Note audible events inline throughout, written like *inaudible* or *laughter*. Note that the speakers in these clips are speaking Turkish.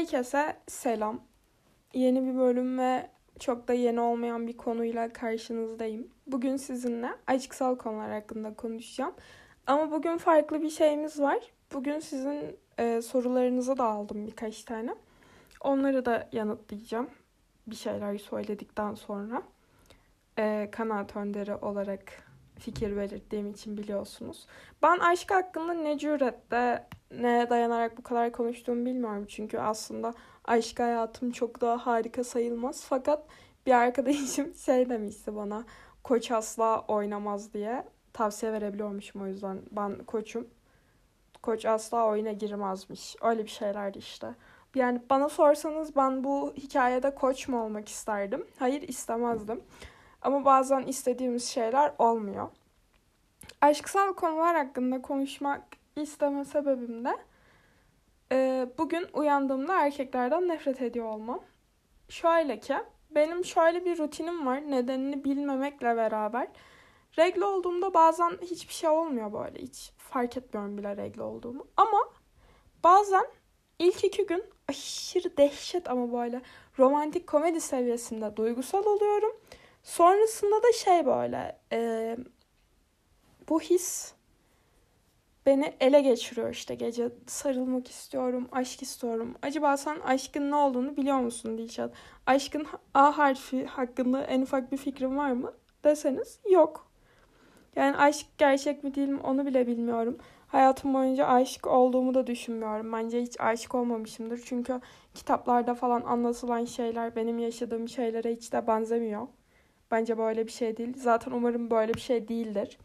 Herkese selam. Yeni bir bölüm ve çok da yeni olmayan bir konuyla karşınızdayım. Bugün sizinle aşksal konular hakkında konuşacağım. Ama bugün farklı bir şeyimiz var. Bugün sizin e, sorularınızı da aldım birkaç tane. Onları da yanıtlayacağım. Bir şeyler söyledikten sonra. E, kanaat önderi olarak fikir belirttiğim için biliyorsunuz. Ben aşk hakkında ne cüretle, neye dayanarak bu kadar konuştuğumu bilmiyorum. Çünkü aslında aşk hayatım çok daha harika sayılmaz. Fakat bir arkadaşım *laughs* şey demişti bana, koç asla oynamaz diye tavsiye verebiliyormuşum o yüzden. Ben koçum. Koç asla oyuna girmezmiş. Öyle bir şeylerdi işte. Yani bana sorsanız ben bu hikayede koç mu olmak isterdim? Hayır istemezdim. Ama bazen istediğimiz şeyler olmuyor. Aşksal konular hakkında konuşmak isteme sebebim de e, bugün uyandığımda erkeklerden nefret ediyor olmam. Şöyle ki benim şöyle bir rutinim var nedenini bilmemekle beraber. Regle olduğumda bazen hiçbir şey olmuyor böyle hiç fark etmiyorum bile regle olduğumu. Ama bazen ilk iki gün aşırı dehşet ama böyle romantik komedi seviyesinde duygusal oluyorum. Sonrasında da şey böyle e, bu his beni ele geçiriyor işte gece sarılmak istiyorum, aşk istiyorum. Acaba sen aşkın ne olduğunu biliyor musun Dilşat? Aşkın A harfi hakkında en ufak bir fikrin var mı deseniz yok. Yani aşk gerçek mi değil mi onu bile bilmiyorum. Hayatım boyunca aşık olduğumu da düşünmüyorum. Bence hiç aşık olmamışımdır. Çünkü kitaplarda falan anlatılan şeyler benim yaşadığım şeylere hiç de benzemiyor. Bence böyle bir şey değil. Zaten umarım böyle bir şey değildir.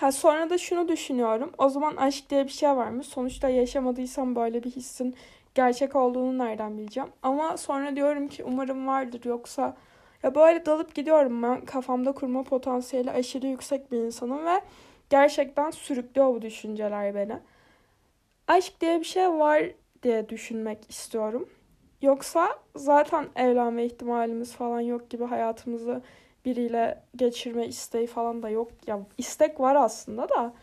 Ha sonra da şunu düşünüyorum. O zaman aşk diye bir şey var mı? Sonuçta yaşamadıysam böyle bir hissin gerçek olduğunu nereden bileceğim? Ama sonra diyorum ki umarım vardır yoksa ya böyle dalıp gidiyorum ben. Kafamda kurma potansiyeli aşırı yüksek bir insanım ve gerçekten sürüklüyor bu düşünceler beni. Aşk diye bir şey var diye düşünmek istiyorum. Yoksa zaten evlenme ihtimalimiz falan yok gibi hayatımızı biriyle geçirme isteği falan da yok. Ya istek var aslında da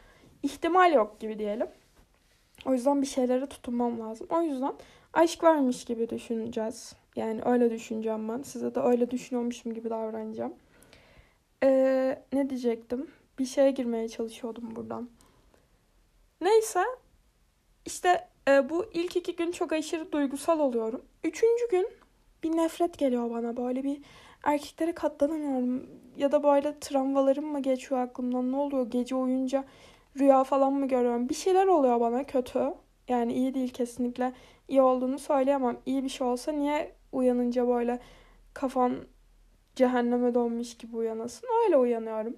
ihtimal yok gibi diyelim. O yüzden bir şeylere tutunmam lazım. O yüzden aşk varmış gibi düşüneceğiz. Yani öyle düşüneceğim ben. Size de öyle düşünüyormuşum gibi davranacağım. Ee, ne diyecektim? Bir şeye girmeye çalışıyordum buradan. Neyse. İşte e, bu ilk iki gün çok aşırı duygusal oluyorum. Üçüncü gün bir nefret geliyor bana. Böyle bir erkeklere katlanamıyorum. Ya da böyle travmalarım mı geçiyor aklımdan? Ne oluyor? Gece uyunca rüya falan mı görüyorum? Bir şeyler oluyor bana kötü. Yani iyi değil kesinlikle. İyi olduğunu söyleyemem. İyi bir şey olsa niye uyanınca böyle kafan cehenneme donmuş gibi uyanasın? Öyle uyanıyorum.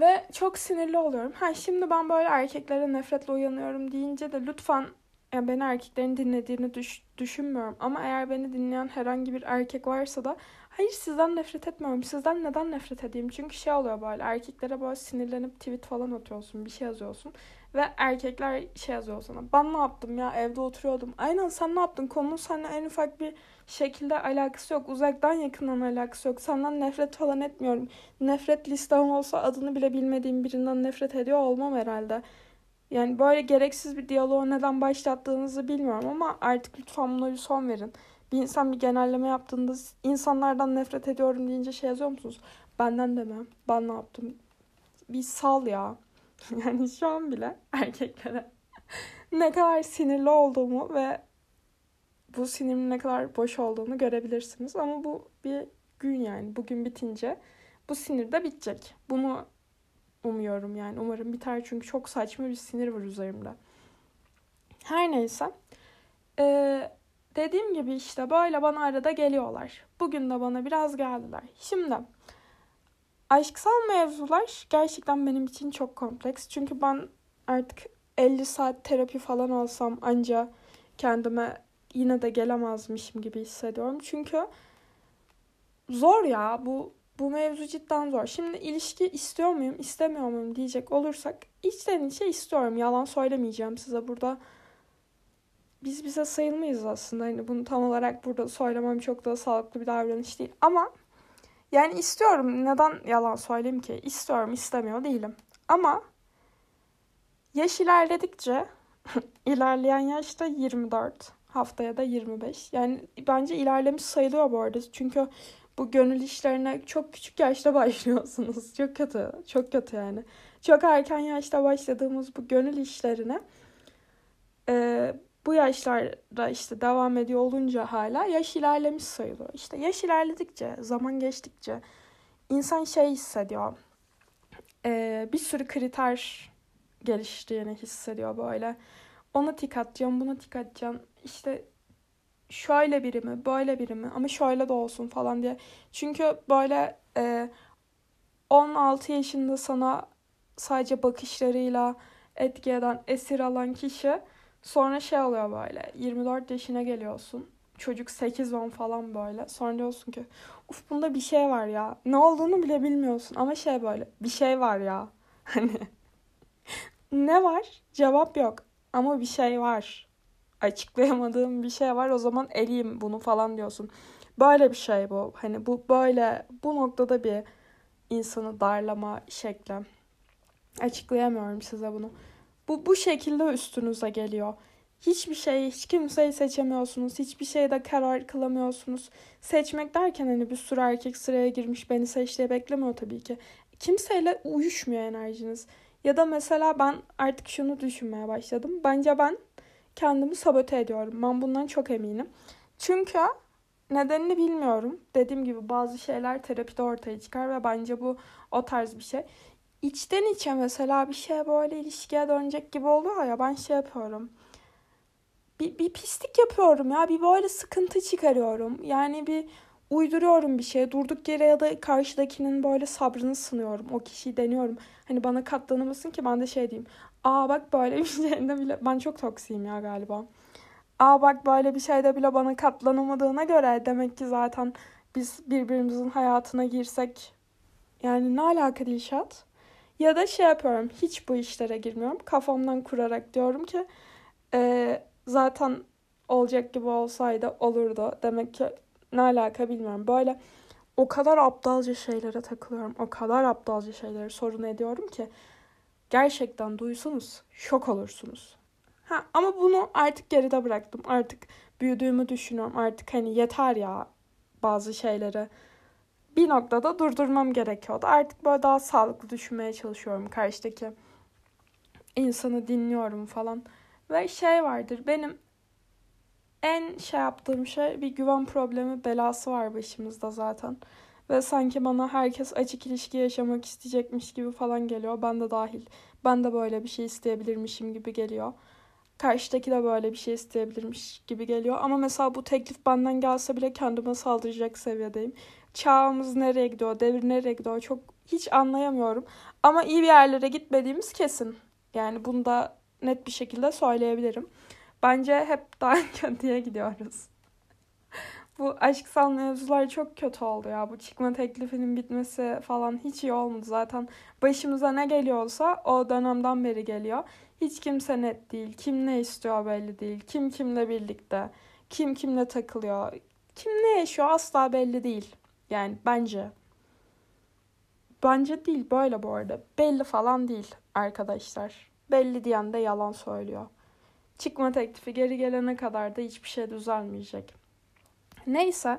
Ve çok sinirli oluyorum. Ha şimdi ben böyle erkeklere nefretle uyanıyorum deyince de lütfen yani beni erkeklerin dinlediğini düş, düşünmüyorum. Ama eğer beni dinleyen herhangi bir erkek varsa da hayır sizden nefret etmiyorum. Sizden neden nefret edeyim? Çünkü şey oluyor böyle erkeklere böyle sinirlenip tweet falan atıyorsun. Bir şey yazıyorsun. Ve erkekler şey yazıyor sana. Ben ne yaptım ya evde oturuyordum. Aynen sen ne yaptın? Konunun seninle en ufak bir şekilde alakası yok. Uzaktan yakından alakası yok. Senden nefret falan etmiyorum. Nefret listem olsa adını bile bilmediğim birinden nefret ediyor olmam herhalde. Yani böyle gereksiz bir diyaloğu neden başlattığınızı bilmiyorum ama artık lütfen buna bir son verin. Bir insan bir genelleme yaptığında insanlardan nefret ediyorum deyince şey yazıyor musunuz? Benden deme. Ben ne yaptım? Bir sal ya. *laughs* Yani şu an bile erkeklere *laughs* ne kadar sinirli olduğumu ve bu sinirimin ne kadar boş olduğunu görebilirsiniz. Ama bu bir gün yani. Bugün bitince bu sinir de bitecek. Bunu umuyorum yani. Umarım biter çünkü çok saçma bir sinir var üzerimde. Her neyse. Ee, dediğim gibi işte böyle bana arada geliyorlar. Bugün de bana biraz geldiler. Şimdi aşksal mevzular gerçekten benim için çok kompleks. Çünkü ben artık 50 saat terapi falan alsam anca kendime yine de gelemezmişim gibi hissediyorum. Çünkü zor ya bu bu mevzu cidden zor. Şimdi ilişki istiyor muyum, istemiyor muyum diyecek olursak içten içe istiyorum. Yalan söylemeyeceğim size burada. Biz bize sayılmayız aslında. Hani bunu tam olarak burada söylemem çok da sağlıklı bir davranış değil. Ama yani istiyorum. Neden yalan söyleyeyim ki? İstiyorum, istemiyor değilim. Ama yaş ilerledikçe *laughs* ilerleyen yaşta 24 Haftaya da 25. Yani bence ilerlemiş sayılıyor bu arada. Çünkü bu gönül işlerine çok küçük yaşta başlıyorsunuz. Çok kötü. Çok kötü yani. Çok erken yaşta başladığımız bu gönül işlerine e, bu yaşlarda işte devam ediyor olunca hala yaş ilerlemiş sayılıyor. İşte yaş ilerledikçe, zaman geçtikçe insan şey hissediyor. E, bir sürü kriter geliştiğini hissediyor böyle. Ona tik atacağım, buna tik atacağım. İşte şöyle biri mi, böyle biri mi ama şöyle de olsun falan diye. Çünkü böyle e, 16 yaşında sana sadece bakışlarıyla etki eden, esir alan kişi sonra şey oluyor böyle 24 yaşına geliyorsun. Çocuk 8-10 falan böyle. Sonra diyorsun ki uf bunda bir şey var ya. Ne olduğunu bile bilmiyorsun ama şey böyle bir şey var ya. Hani *laughs* ne var? Cevap yok. Ama bir şey var. Açıklayamadığım bir şey var. O zaman eleyim bunu falan diyorsun. Böyle bir şey bu. Hani bu böyle bu noktada bir insanı darlama şekli. Açıklayamıyorum size bunu. Bu bu şekilde üstünüze geliyor. Hiçbir şey, hiç kimseyi seçemiyorsunuz. Hiçbir şeyde karar kılamıyorsunuz. Seçmek derken hani bir sürü erkek sıraya girmiş beni seç diye beklemiyor tabii ki. Kimseyle uyuşmuyor enerjiniz. Ya da mesela ben artık şunu düşünmeye başladım. Bence ben kendimi sabote ediyorum. Ben bundan çok eminim. Çünkü nedenini bilmiyorum. Dediğim gibi bazı şeyler terapide ortaya çıkar ve bence bu o tarz bir şey. İçten içe mesela bir şey böyle ilişkiye dönecek gibi oluyor ya ben şey yapıyorum. Bir, bir pislik yapıyorum ya bir böyle sıkıntı çıkarıyorum. Yani bir uyduruyorum bir şey. Durduk yere ya da karşıdakinin böyle sabrını sınıyorum. O kişiyi deniyorum. Hani bana katlanamasın ki ben de şey diyeyim. Aa bak böyle *laughs* bir şeyde bile ben çok toksiyim ya galiba. Aa bak böyle bir şeyde bile bana katlanamadığına göre demek ki zaten biz birbirimizin hayatına girsek yani ne alaka Dilşat? Ya da şey yapıyorum hiç bu işlere girmiyorum. Kafamdan kurarak diyorum ki e, zaten olacak gibi olsaydı olurdu. Demek ki ne alaka bilmiyorum. Böyle o kadar aptalca şeylere takılıyorum. O kadar aptalca şeyleri sorun ediyorum ki gerçekten duysunuz şok olursunuz. Ha, ama bunu artık geride bıraktım. Artık büyüdüğümü düşünüyorum. Artık hani yeter ya bazı şeyleri. Bir noktada durdurmam gerekiyordu. Artık böyle daha sağlıklı düşünmeye çalışıyorum karşıdaki insanı dinliyorum falan. Ve şey vardır benim en şey yaptığım şey bir güven problemi belası var başımızda zaten. Ve sanki bana herkes açık ilişki yaşamak isteyecekmiş gibi falan geliyor. Ben de dahil. Ben de böyle bir şey isteyebilirmişim gibi geliyor. Karşıdaki de böyle bir şey isteyebilirmiş gibi geliyor. Ama mesela bu teklif benden gelse bile kendime saldıracak seviyedeyim. Çağımız nereye gidiyor, devir nereye gidiyor çok hiç anlayamıyorum. Ama iyi bir yerlere gitmediğimiz kesin. Yani bunu da net bir şekilde söyleyebilirim. Bence hep daha *laughs* kötüye gidiyoruz. Bu aşksal mevzular çok kötü oldu ya. Bu çıkma teklifinin bitmesi falan hiç iyi olmadı. Zaten başımıza ne geliyorsa o dönemden beri geliyor. Hiç kimse net değil. Kim ne istiyor belli değil. Kim kimle birlikte. Kim kimle takılıyor. Kim ne yaşıyor asla belli değil. Yani bence. Bence değil böyle bu arada. Belli falan değil arkadaşlar. Belli diyen de yalan söylüyor. Çıkma teklifi geri gelene kadar da hiçbir şey düzelmeyecek. Neyse.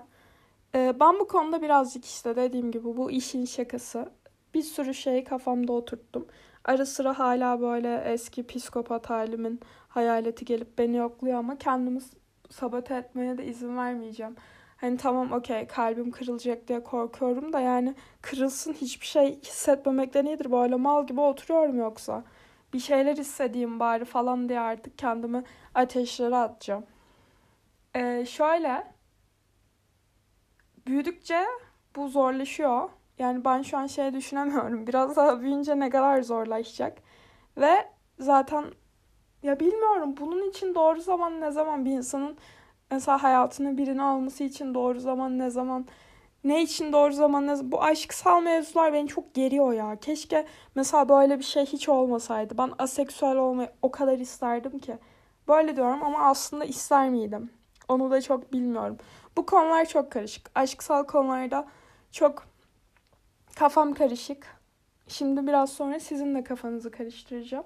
E, ben bu konuda birazcık işte dediğim gibi bu işin şakası. Bir sürü şeyi kafamda oturttum. Ara sıra hala böyle eski psikopat halimin hayaleti gelip beni yokluyor ama kendimi sabote etmeye de izin vermeyeceğim. Hani tamam okey kalbim kırılacak diye korkuyorum da yani kırılsın hiçbir şey hissetmemekten iyidir. Böyle mal gibi oturuyorum yoksa bir şeyler hissedeyim bari falan diye artık kendimi ateşlere atacağım. Ee, şöyle büyüdükçe bu zorlaşıyor. Yani ben şu an şey düşünemiyorum. *laughs* Biraz daha büyüyünce ne kadar zorlaşacak. Ve zaten ya bilmiyorum bunun için doğru zaman ne zaman bir insanın mesela hayatını birini alması için doğru zaman ne zaman ne için doğru zaman ne bu aşksal mevzular beni çok geriyor ya. Keşke mesela böyle bir şey hiç olmasaydı. Ben aseksüel olmayı o kadar isterdim ki. Böyle diyorum ama aslında ister miydim? Onu da çok bilmiyorum. Bu konular çok karışık. Aşksal konularda çok kafam karışık. Şimdi biraz sonra sizin de kafanızı karıştıracağım.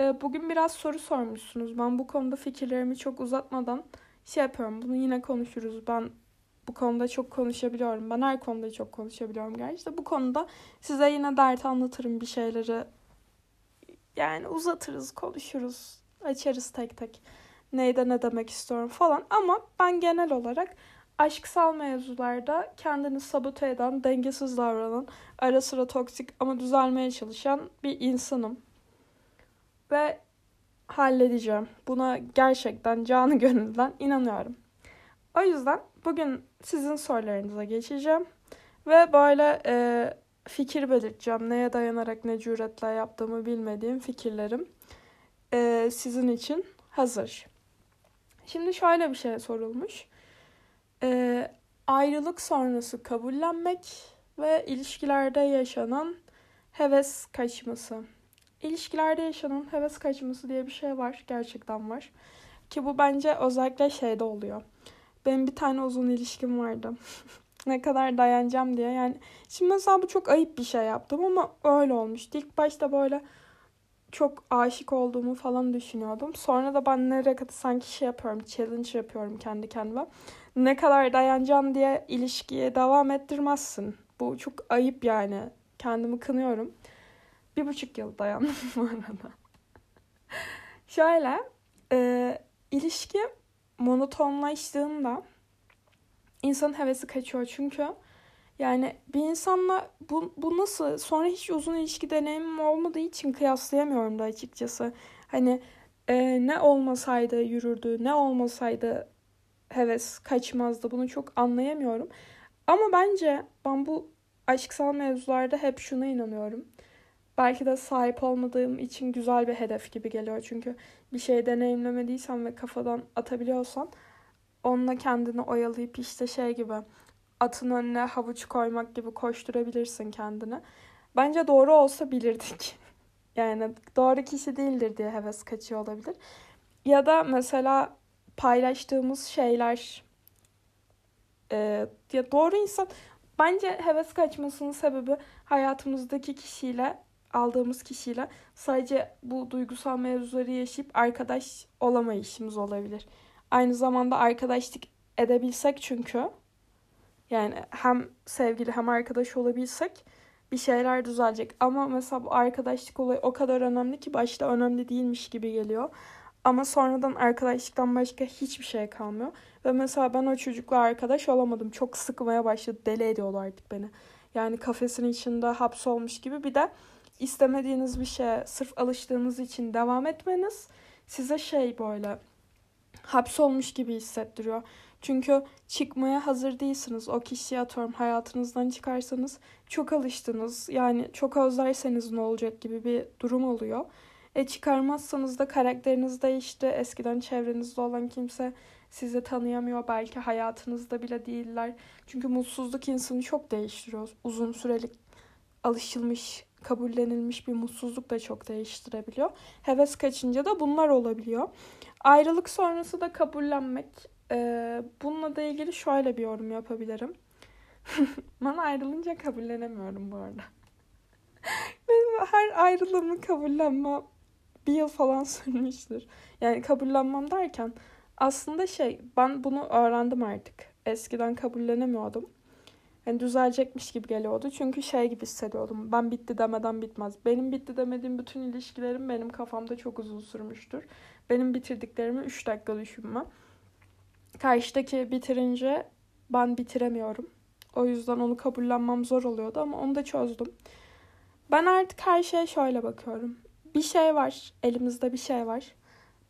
Ee, bugün biraz soru sormuşsunuz. Ben bu konuda fikirlerimi çok uzatmadan şey yapıyorum. Bunu yine konuşuruz. Ben bu konuda çok konuşabiliyorum. Ben her konuda çok konuşabiliyorum gerçi bu konuda size yine dert anlatırım bir şeyleri. Yani uzatırız, konuşuruz, açarız tek tek. Neyde ne demek istiyorum falan. Ama ben genel olarak aşksal mevzularda kendini sabote eden, dengesiz davranan, ara sıra toksik ama düzelmeye çalışan bir insanım. Ve halledeceğim. Buna gerçekten canı gönülden inanıyorum. O yüzden bugün sizin sorularınıza geçeceğim. Ve böyle e, fikir belirteceğim. Neye dayanarak ne cüretle yaptığımı bilmediğim fikirlerim e, sizin için hazır. Şimdi şöyle bir şey sorulmuş. E, ayrılık sonrası kabullenmek ve ilişkilerde yaşanan heves kaçması. İlişkilerde yaşanan heves kaçması diye bir şey var. Gerçekten var. Ki bu bence özellikle şeyde oluyor. Benim bir tane uzun ilişkim vardı. *laughs* ne kadar dayanacağım diye. Yani şimdi mesela bu çok ayıp bir şey yaptım ama öyle olmuştu. İlk başta böyle çok aşık olduğumu falan düşünüyordum. Sonra da ben nereye kadar sanki şey yapıyorum, challenge yapıyorum kendi kendime. Ne kadar dayanacağım diye ilişkiye devam ettirmezsin. Bu çok ayıp yani. Kendimi kınıyorum. Bir buçuk yıl dayandım *laughs* bu arada. Şöyle, e, ilişki monotonlaştığında insanın hevesi kaçıyor çünkü yani bir insanla bu, bu nasıl sonra hiç uzun ilişki deneyimim olmadığı için kıyaslayamıyorum da açıkçası. Hani e, ne olmasaydı yürürdü, ne olmasaydı heves kaçmazdı bunu çok anlayamıyorum. Ama bence ben bu aşksal mevzularda hep şuna inanıyorum. Belki de sahip olmadığım için güzel bir hedef gibi geliyor. Çünkü bir şey deneyimlemediysen ve kafadan atabiliyorsan onunla kendini oyalayıp işte şey gibi atın önüne havuç koymak gibi koşturabilirsin kendini. Bence doğru olsa bilirdik. *laughs* yani doğru kişi değildir diye heves kaçıyor olabilir. Ya da mesela paylaştığımız şeyler e, ya doğru insan bence heves kaçmasının sebebi hayatımızdaki kişiyle aldığımız kişiyle sadece bu duygusal mevzuları yaşayıp arkadaş olamayışımız olabilir. Aynı zamanda arkadaşlık edebilsek çünkü yani hem sevgili hem arkadaş olabilsek bir şeyler düzelecek. Ama mesela bu arkadaşlık olayı o kadar önemli ki başta önemli değilmiş gibi geliyor. Ama sonradan arkadaşlıktan başka hiçbir şey kalmıyor. Ve mesela ben o çocukla arkadaş olamadım. Çok sıkmaya başladı. Deli ediyorlar artık beni. Yani kafesin içinde hapsolmuş gibi. Bir de istemediğiniz bir şeye sırf alıştığınız için devam etmeniz size şey böyle hapsolmuş gibi hissettiriyor. Çünkü çıkmaya hazır değilsiniz. O kişiyi atıyorum hayatınızdan çıkarsanız çok alıştınız. Yani çok özlerseniz ne olacak gibi bir durum oluyor. E çıkarmazsanız da karakteriniz değişti. Eskiden çevrenizde olan kimse sizi tanıyamıyor. Belki hayatınızda bile değiller. Çünkü mutsuzluk insanı çok değiştiriyor. Uzun süreli alışılmış kabullenilmiş bir mutsuzluk da çok değiştirebiliyor. Heves kaçınca da bunlar olabiliyor. Ayrılık sonrası da kabullenmek. Ee, bununla da ilgili şöyle bir yorum yapabilirim. *laughs* ben ayrılınca kabullenemiyorum bu arada. *laughs* Benim her ayrılığımı kabullenmem bir yıl falan *laughs* sürmüştür. Yani kabullenmem derken aslında şey ben bunu öğrendim artık. Eskiden kabullenemiyordum yani düzelecekmiş gibi geliyordu. Çünkü şey gibi hissediyordum. Ben bitti demeden bitmez. Benim bitti demediğim bütün ilişkilerim benim kafamda çok uzun sürmüştür. Benim bitirdiklerimi 3 dakika düşünme. Karşıdaki bitirince ben bitiremiyorum. O yüzden onu kabullenmem zor oluyordu ama onu da çözdüm. Ben artık her şeye şöyle bakıyorum. Bir şey var, elimizde bir şey var.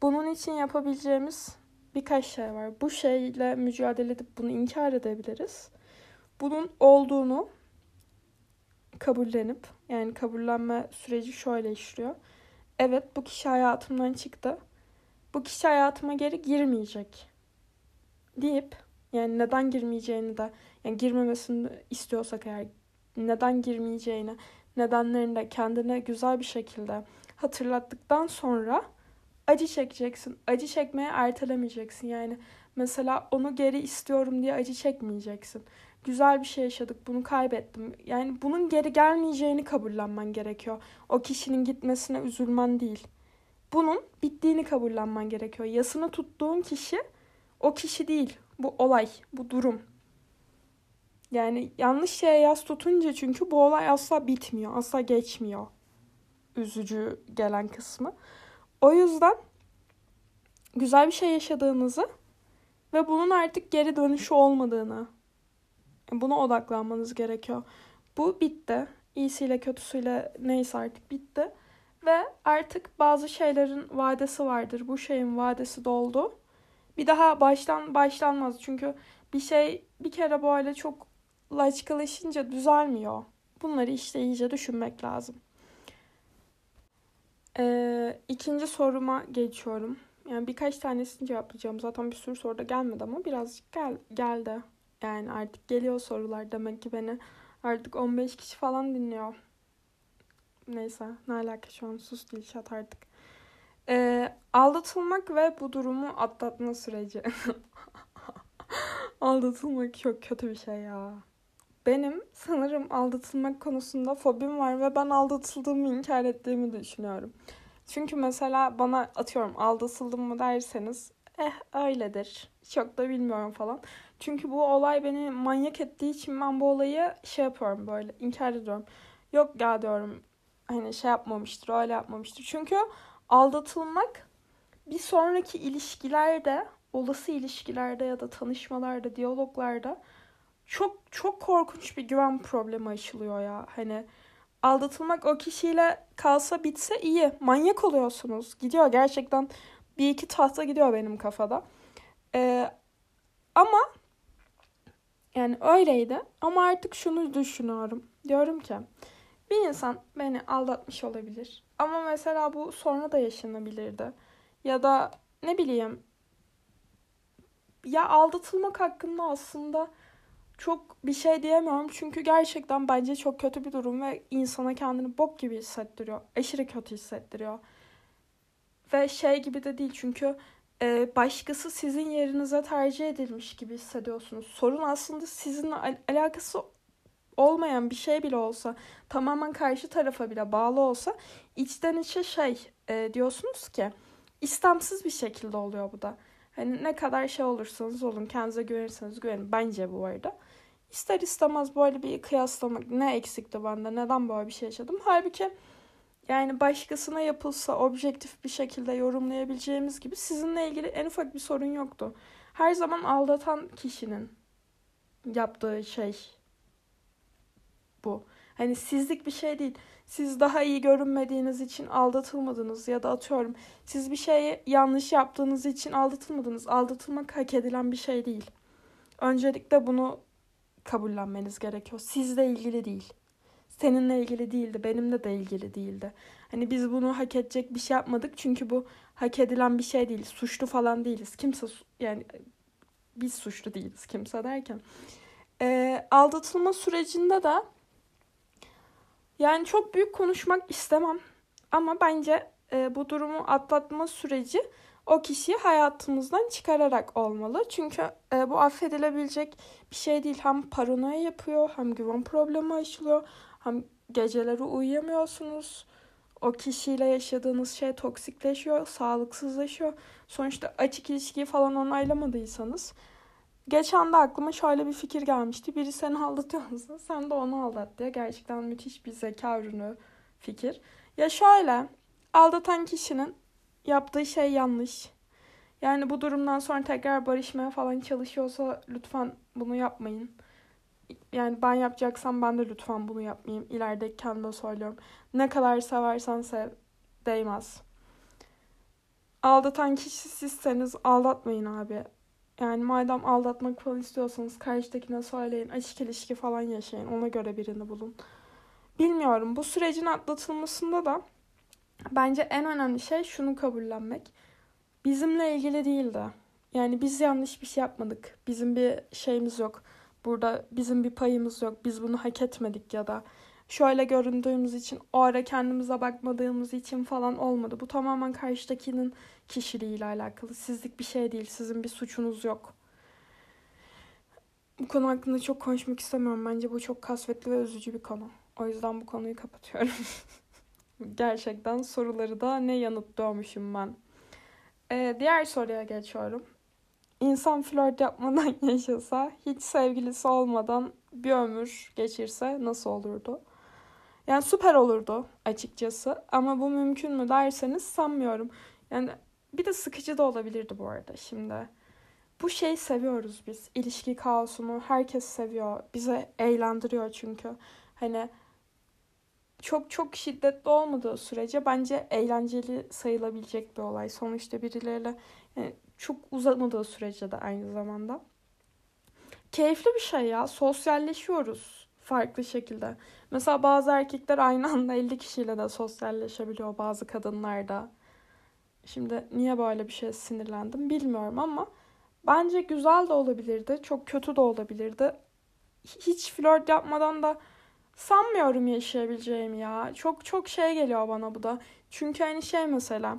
Bunun için yapabileceğimiz birkaç şey var. Bu şeyle mücadele edip bunu inkar edebiliriz bunun olduğunu kabullenip yani kabullenme süreci şöyle işliyor. Evet bu kişi hayatımdan çıktı. Bu kişi hayatıma geri girmeyecek deyip yani neden girmeyeceğini de yani girmemesini istiyorsak eğer neden girmeyeceğini nedenlerini de kendine güzel bir şekilde hatırlattıktan sonra acı çekeceksin. Acı çekmeye ertelemeyeceksin. Yani mesela onu geri istiyorum diye acı çekmeyeceksin güzel bir şey yaşadık, bunu kaybettim. Yani bunun geri gelmeyeceğini kabullenmen gerekiyor. O kişinin gitmesine üzülmen değil. Bunun bittiğini kabullenmen gerekiyor. Yasını tuttuğun kişi o kişi değil. Bu olay, bu durum. Yani yanlış şeye yas tutunca çünkü bu olay asla bitmiyor, asla geçmiyor. Üzücü gelen kısmı. O yüzden güzel bir şey yaşadığınızı ve bunun artık geri dönüşü olmadığını buna odaklanmanız gerekiyor. Bu bitti. İyisiyle kötüsüyle neyse artık bitti. Ve artık bazı şeylerin vadesi vardır. Bu şeyin vadesi doldu. Bir daha baştan başlanmaz. Çünkü bir şey bir kere böyle çok laçkalaşınca düzelmiyor. Bunları işte iyice düşünmek lazım. Ee, ikinci soruma geçiyorum. Yani birkaç tanesini cevaplayacağım. Zaten bir sürü soru da gelmedi ama birazcık gel geldi. Yani artık geliyor sorular. Demek ki beni artık 15 kişi falan dinliyor. Neyse ne alaka şu an sus Dilşat artık. Ee, aldatılmak ve bu durumu atlatma süreci. *laughs* aldatılmak çok kötü bir şey ya. Benim sanırım aldatılmak konusunda fobim var ve ben aldatıldığımı inkar ettiğimi düşünüyorum. Çünkü mesela bana atıyorum aldatıldım mı derseniz eh öyledir. Çok da bilmiyorum falan. Çünkü bu olay beni manyak ettiği için ben bu olayı şey yapıyorum böyle inkar ediyorum. Yok ya diyorum hani şey yapmamıştır öyle yapmamıştır. Çünkü aldatılmak bir sonraki ilişkilerde olası ilişkilerde ya da tanışmalarda diyaloglarda çok çok korkunç bir güven problemi aşılıyor ya. Hani aldatılmak o kişiyle kalsa bitse iyi. Manyak oluyorsunuz. Gidiyor gerçekten bir iki tahta gidiyor benim kafada. Ee, ama yani öyleydi. Ama artık şunu düşünüyorum. Diyorum ki bir insan beni aldatmış olabilir. Ama mesela bu sonra da yaşanabilirdi. Ya da ne bileyim ya aldatılmak hakkında aslında çok bir şey diyemiyorum. Çünkü gerçekten bence çok kötü bir durum ve insana kendini bok gibi hissettiriyor. Aşırı kötü hissettiriyor. Ve şey gibi de değil çünkü başkası sizin yerinize tercih edilmiş gibi hissediyorsunuz. Sorun aslında sizinle al- alakası olmayan bir şey bile olsa, tamamen karşı tarafa bile bağlı olsa içten içe şey e, diyorsunuz ki istemsiz bir şekilde oluyor bu da. Hani ne kadar şey olursanız olun, kendinize güvenirseniz güvenin. Bence bu arada. İster istemez böyle bir kıyaslamak ne eksikti bende, neden böyle bir şey yaşadım. Halbuki yani başkasına yapılsa objektif bir şekilde yorumlayabileceğimiz gibi sizinle ilgili en ufak bir sorun yoktu. Her zaman aldatan kişinin yaptığı şey bu. Hani sizlik bir şey değil. Siz daha iyi görünmediğiniz için aldatılmadınız ya da atıyorum siz bir şeyi yanlış yaptığınız için aldatılmadınız. Aldatılmak hak edilen bir şey değil. Öncelikle bunu kabullenmeniz gerekiyor. Sizle ilgili değil. Seninle ilgili değildi, benimle de ilgili değildi. Hani biz bunu hak edecek bir şey yapmadık çünkü bu hak edilen bir şey değil. Suçlu falan değiliz. Kimse yani biz suçlu değiliz kimse derken. E, aldatılma sürecinde de yani çok büyük konuşmak istemem. Ama bence e, bu durumu atlatma süreci o kişiyi hayatımızdan çıkararak olmalı. Çünkü e, bu affedilebilecek bir şey değil. Hem paranoya yapıyor, hem güven problemi aşılıyor, hem geceleri uyuyamıyorsunuz. O kişiyle yaşadığınız şey toksikleşiyor, sağlıksızlaşıyor. Sonuçta açık ilişkiyi falan onaylamadıysanız. Geçen de aklıma şöyle bir fikir gelmişti. Biri seni aldatıyorsa *laughs* sen de onu aldat diye. Gerçekten müthiş bir zeka ürünü fikir. Ya şöyle, aldatan kişinin yaptığı şey yanlış. Yani bu durumdan sonra tekrar barışmaya falan çalışıyorsa lütfen bunu yapmayın. Yani ben yapacaksam ben de lütfen bunu yapmayayım. İleride kendime söylüyorum. Ne kadar seversen sev. Değmez. Aldatan kişi sizseniz aldatmayın abi. Yani madem aldatmak falan istiyorsanız karşıdakine söyleyin. Açık ilişki falan yaşayın. Ona göre birini bulun. Bilmiyorum. Bu sürecin atlatılmasında da bence en önemli şey şunu kabullenmek. Bizimle ilgili değildi. Yani biz yanlış bir şey yapmadık. Bizim bir şeyimiz yok. Burada bizim bir payımız yok. Biz bunu hak etmedik ya da şöyle göründüğümüz için o ara kendimize bakmadığımız için falan olmadı. Bu tamamen karşıdakinin kişiliğiyle alakalı. Sizlik bir şey değil. Sizin bir suçunuz yok. Bu konu hakkında çok konuşmak istemiyorum. Bence bu çok kasvetli ve üzücü bir konu. O yüzden bu konuyu kapatıyorum. *laughs* Gerçekten soruları da ne yanıt doğmuşum ben. Ee, diğer soruya geçiyorum. İnsan flört yapmadan *laughs* yaşasa, hiç sevgilisi olmadan bir ömür geçirse nasıl olurdu? Yani süper olurdu açıkçası. Ama bu mümkün mü derseniz sanmıyorum. Yani bir de sıkıcı da olabilirdi bu arada şimdi. Bu şeyi seviyoruz biz. İlişki kaosunu herkes seviyor. Bize eğlendiriyor çünkü. Hani çok çok şiddetli olmadığı sürece bence eğlenceli sayılabilecek bir olay. Sonuçta birileriyle yani çok uzamadığı sürece de aynı zamanda. Keyifli bir şey ya. Sosyalleşiyoruz farklı şekilde. Mesela bazı erkekler aynı anda 50 kişiyle de sosyalleşebiliyor. Bazı kadınlar da. Şimdi niye böyle bir şey sinirlendim bilmiyorum ama bence güzel de olabilirdi. Çok kötü de olabilirdi. Hiç flört yapmadan da sanmıyorum yaşayabileceğimi ya. Çok çok şey geliyor bana bu da. Çünkü hani şey mesela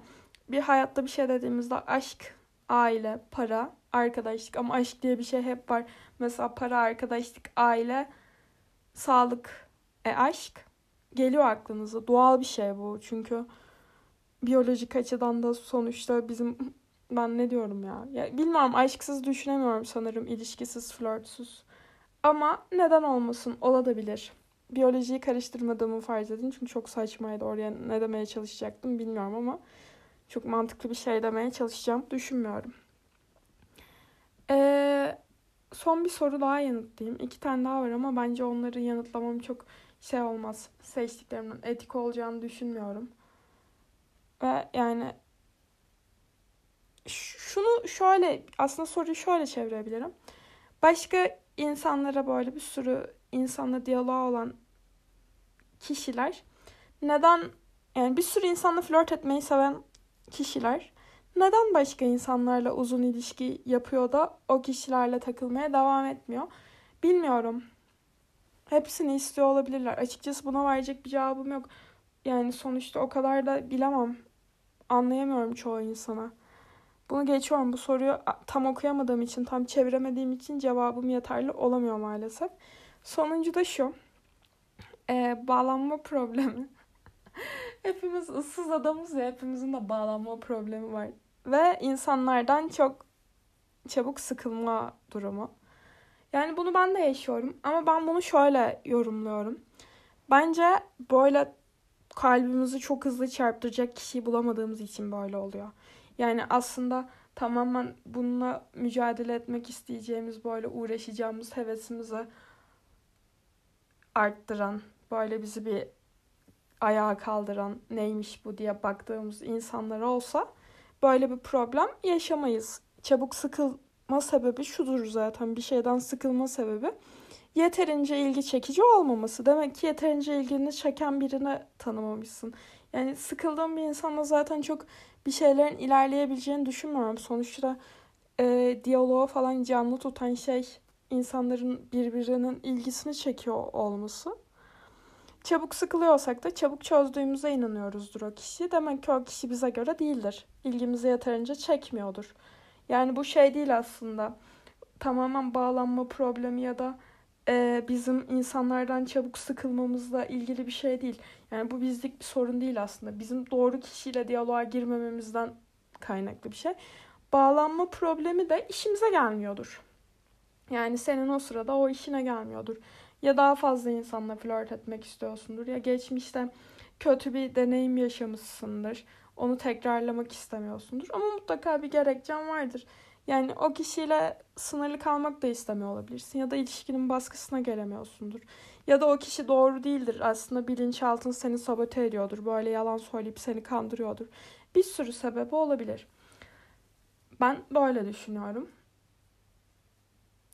bir hayatta bir şey dediğimizde aşk, aile, para, arkadaşlık ama aşk diye bir şey hep var. Mesela para, arkadaşlık, aile, sağlık, e aşk geliyor aklınıza. Doğal bir şey bu. Çünkü biyolojik açıdan da sonuçta bizim ben ne diyorum ya? ya bilmiyorum aşksız düşünemiyorum sanırım ilişkisiz, flörtsüz. Ama neden olmasın? Olabilir. Biyolojiyi karıştırmadığımı farz edin. Çünkü çok saçmaydı. Oraya ne demeye çalışacaktım bilmiyorum ama çok mantıklı bir şey demeye çalışacağım. Düşünmüyorum. Ee, son bir soru daha yanıtlayayım. İki tane daha var ama bence onları yanıtlamam çok şey olmaz. Seçtiklerimden etik olacağını düşünmüyorum. Ve yani şunu şöyle aslında soruyu şöyle çevirebilirim. Başka insanlara böyle bir sürü insanla diyaloğa olan kişiler neden yani bir sürü insanla flört etmeyi seven kişiler neden başka insanlarla uzun ilişki yapıyor da o kişilerle takılmaya devam etmiyor? Bilmiyorum. Hepsini istiyor olabilirler. Açıkçası buna verecek bir cevabım yok. Yani sonuçta o kadar da bilemem. Anlayamıyorum çoğu insana. Bunu geçiyorum. Bu soruyu tam okuyamadığım için, tam çeviremediğim için cevabım yeterli olamıyor maalesef. Sonuncu da şu. Ee, bağlanma problemi. *laughs* Hepimiz ıssız adamız ya. Hepimizin de bağlanma problemi var. Ve insanlardan çok çabuk sıkılma durumu. Yani bunu ben de yaşıyorum. Ama ben bunu şöyle yorumluyorum. Bence böyle kalbimizi çok hızlı çarptıracak kişiyi bulamadığımız için böyle oluyor. Yani aslında tamamen bununla mücadele etmek isteyeceğimiz, böyle uğraşacağımız hevesimizi arttıran, böyle bizi bir ayağa kaldıran neymiş bu diye baktığımız insanlar olsa böyle bir problem yaşamayız. Çabuk sıkılma sebebi şudur zaten bir şeyden sıkılma sebebi yeterince ilgi çekici olmaması. Demek ki yeterince ilgini çeken birini tanımamışsın. Yani sıkıldığım bir insanla zaten çok bir şeylerin ilerleyebileceğini düşünmüyorum. Sonuçta e, diyaloğu falan canlı tutan şey insanların birbirinin ilgisini çekiyor olması. Çabuk sıkılıyorsak da çabuk çözdüğümüze inanıyoruzdur o kişi. Demek ki o kişi bize göre değildir. İlgimizi yeterince çekmiyordur. Yani bu şey değil aslında. Tamamen bağlanma problemi ya da e, bizim insanlardan çabuk sıkılmamızla ilgili bir şey değil. Yani bu bizlik bir sorun değil aslında. Bizim doğru kişiyle diyaloğa girmememizden kaynaklı bir şey. Bağlanma problemi de işimize gelmiyordur. Yani senin o sırada o işine gelmiyordur. Ya daha fazla insanla flört etmek istiyorsundur. Ya geçmişte kötü bir deneyim yaşamışsındır. Onu tekrarlamak istemiyorsundur. Ama mutlaka bir gerekçen vardır. Yani o kişiyle sınırlı kalmak da istemiyor olabilirsin. Ya da ilişkinin baskısına gelemiyorsundur. Ya da o kişi doğru değildir. Aslında bilinçaltın seni sabote ediyordur. Böyle yalan söyleyip seni kandırıyordur. Bir sürü sebebi olabilir. Ben böyle düşünüyorum.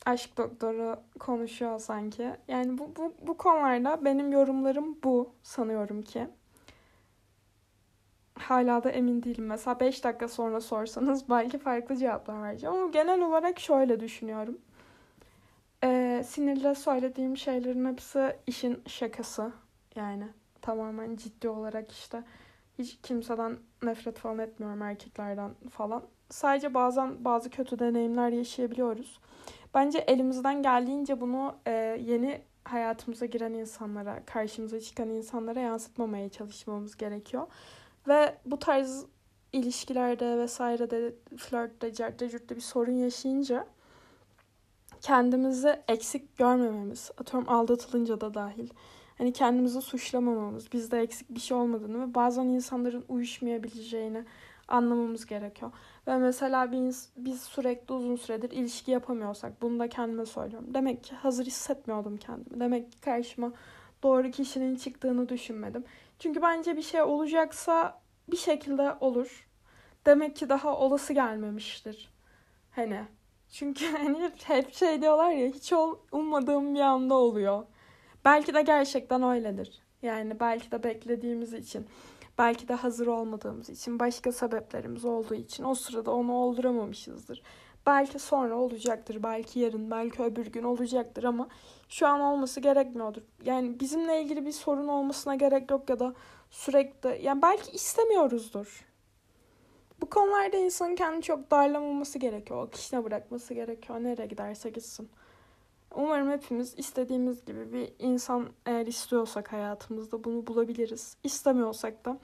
Aşk doktoru konuşuyor sanki. Yani bu, bu, bu konularda benim yorumlarım bu sanıyorum ki. Hala da emin değilim. Mesela 5 dakika sonra sorsanız *laughs* belki farklı cevaplar vereceğim. Ama genel olarak şöyle düşünüyorum. Ee, sinirle söylediğim şeylerin hepsi işin şakası. Yani tamamen ciddi olarak işte hiç kimseden nefret falan etmiyorum erkeklerden falan. Sadece bazen bazı kötü deneyimler yaşayabiliyoruz. Bence elimizden geldiğince bunu e, yeni hayatımıza giren insanlara, karşımıza çıkan insanlara yansıtmamaya çalışmamız gerekiyor. Ve bu tarz ilişkilerde vesairede flörtte, certe cürtte bir sorun yaşayınca kendimizi eksik görmememiz, atıyorum aldatılınca da dahil. Hani kendimizi suçlamamamız, bizde eksik bir şey olmadığını ve bazen insanların uyuşmayabileceğini anlamamız gerekiyor. Ve mesela biz, biz sürekli uzun süredir ilişki yapamıyorsak bunu da kendime söylüyorum. Demek ki hazır hissetmiyordum kendimi. Demek ki karşıma doğru kişinin çıktığını düşünmedim. Çünkü bence bir şey olacaksa bir şekilde olur. Demek ki daha olası gelmemiştir. Hani çünkü *laughs* hani hep şey diyorlar ya hiç ol, ummadığım bir anda oluyor. Belki de gerçekten öyledir. Yani belki de beklediğimiz için, belki de hazır olmadığımız için, başka sebeplerimiz olduğu için o sırada onu olduramamışızdır. Belki sonra olacaktır, belki yarın, belki öbür gün olacaktır ama şu an olması gerekmiyordur. Yani bizimle ilgili bir sorun olmasına gerek yok ya da sürekli yani belki istemiyoruzdur. Bu konularda insanın kendini çok darlamaması gerekiyor. Akışına bırakması gerekiyor. Nereye giderse gitsin. Umarım hepimiz istediğimiz gibi bir insan eğer istiyorsak hayatımızda bunu bulabiliriz. İstemiyorsak da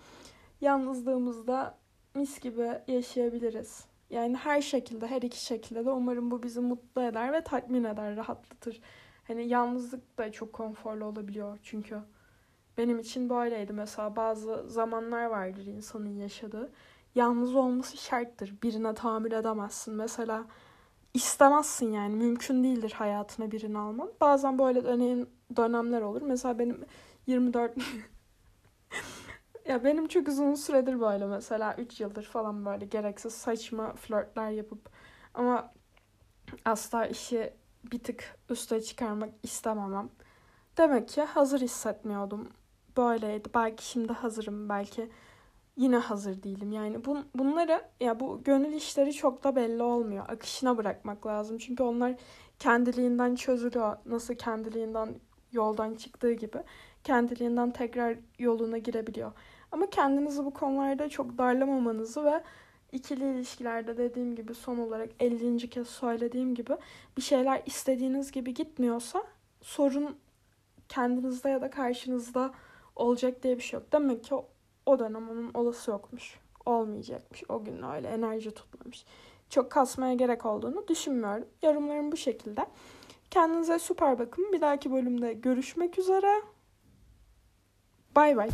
yalnızlığımızda mis gibi yaşayabiliriz. Yani her şekilde, her iki şekilde de umarım bu bizi mutlu eder ve tatmin eder, rahatlatır. Hani yalnızlık da çok konforlu olabiliyor çünkü. Benim için böyleydi mesela bazı zamanlar vardır insanın yaşadığı. Yalnız olması şarttır. Birine tahammül edemezsin. Mesela istemezsin yani. Mümkün değildir hayatına birini alman. Bazen böyle dönem, dönemler olur. Mesela benim 24 *laughs* ya benim çok uzun süredir böyle mesela 3 yıldır falan böyle gereksiz saçma flörtler yapıp ama asla işi bir tık üste çıkarmak istememem. Demek ki hazır hissetmiyordum. Böyleydi. Belki şimdi hazırım. Belki yine hazır değilim. Yani bun, bunları ya bu gönül işleri çok da belli olmuyor. Akışına bırakmak lazım. Çünkü onlar kendiliğinden çözülüyor. Nasıl kendiliğinden yoldan çıktığı gibi kendiliğinden tekrar yoluna girebiliyor. Ama kendinizi bu konularda çok darlamamanızı ve ikili ilişkilerde dediğim gibi son olarak 50. kez söylediğim gibi bir şeyler istediğiniz gibi gitmiyorsa sorun kendinizde ya da karşınızda olacak diye bir şey yok. Demek ki o dönem onun olası yokmuş. Olmayacakmış. O gün öyle enerji tutmamış. Çok kasmaya gerek olduğunu düşünmüyorum. Yorumlarım bu şekilde. Kendinize süper bakın. Bir dahaki bölümde görüşmek üzere. Bay bay.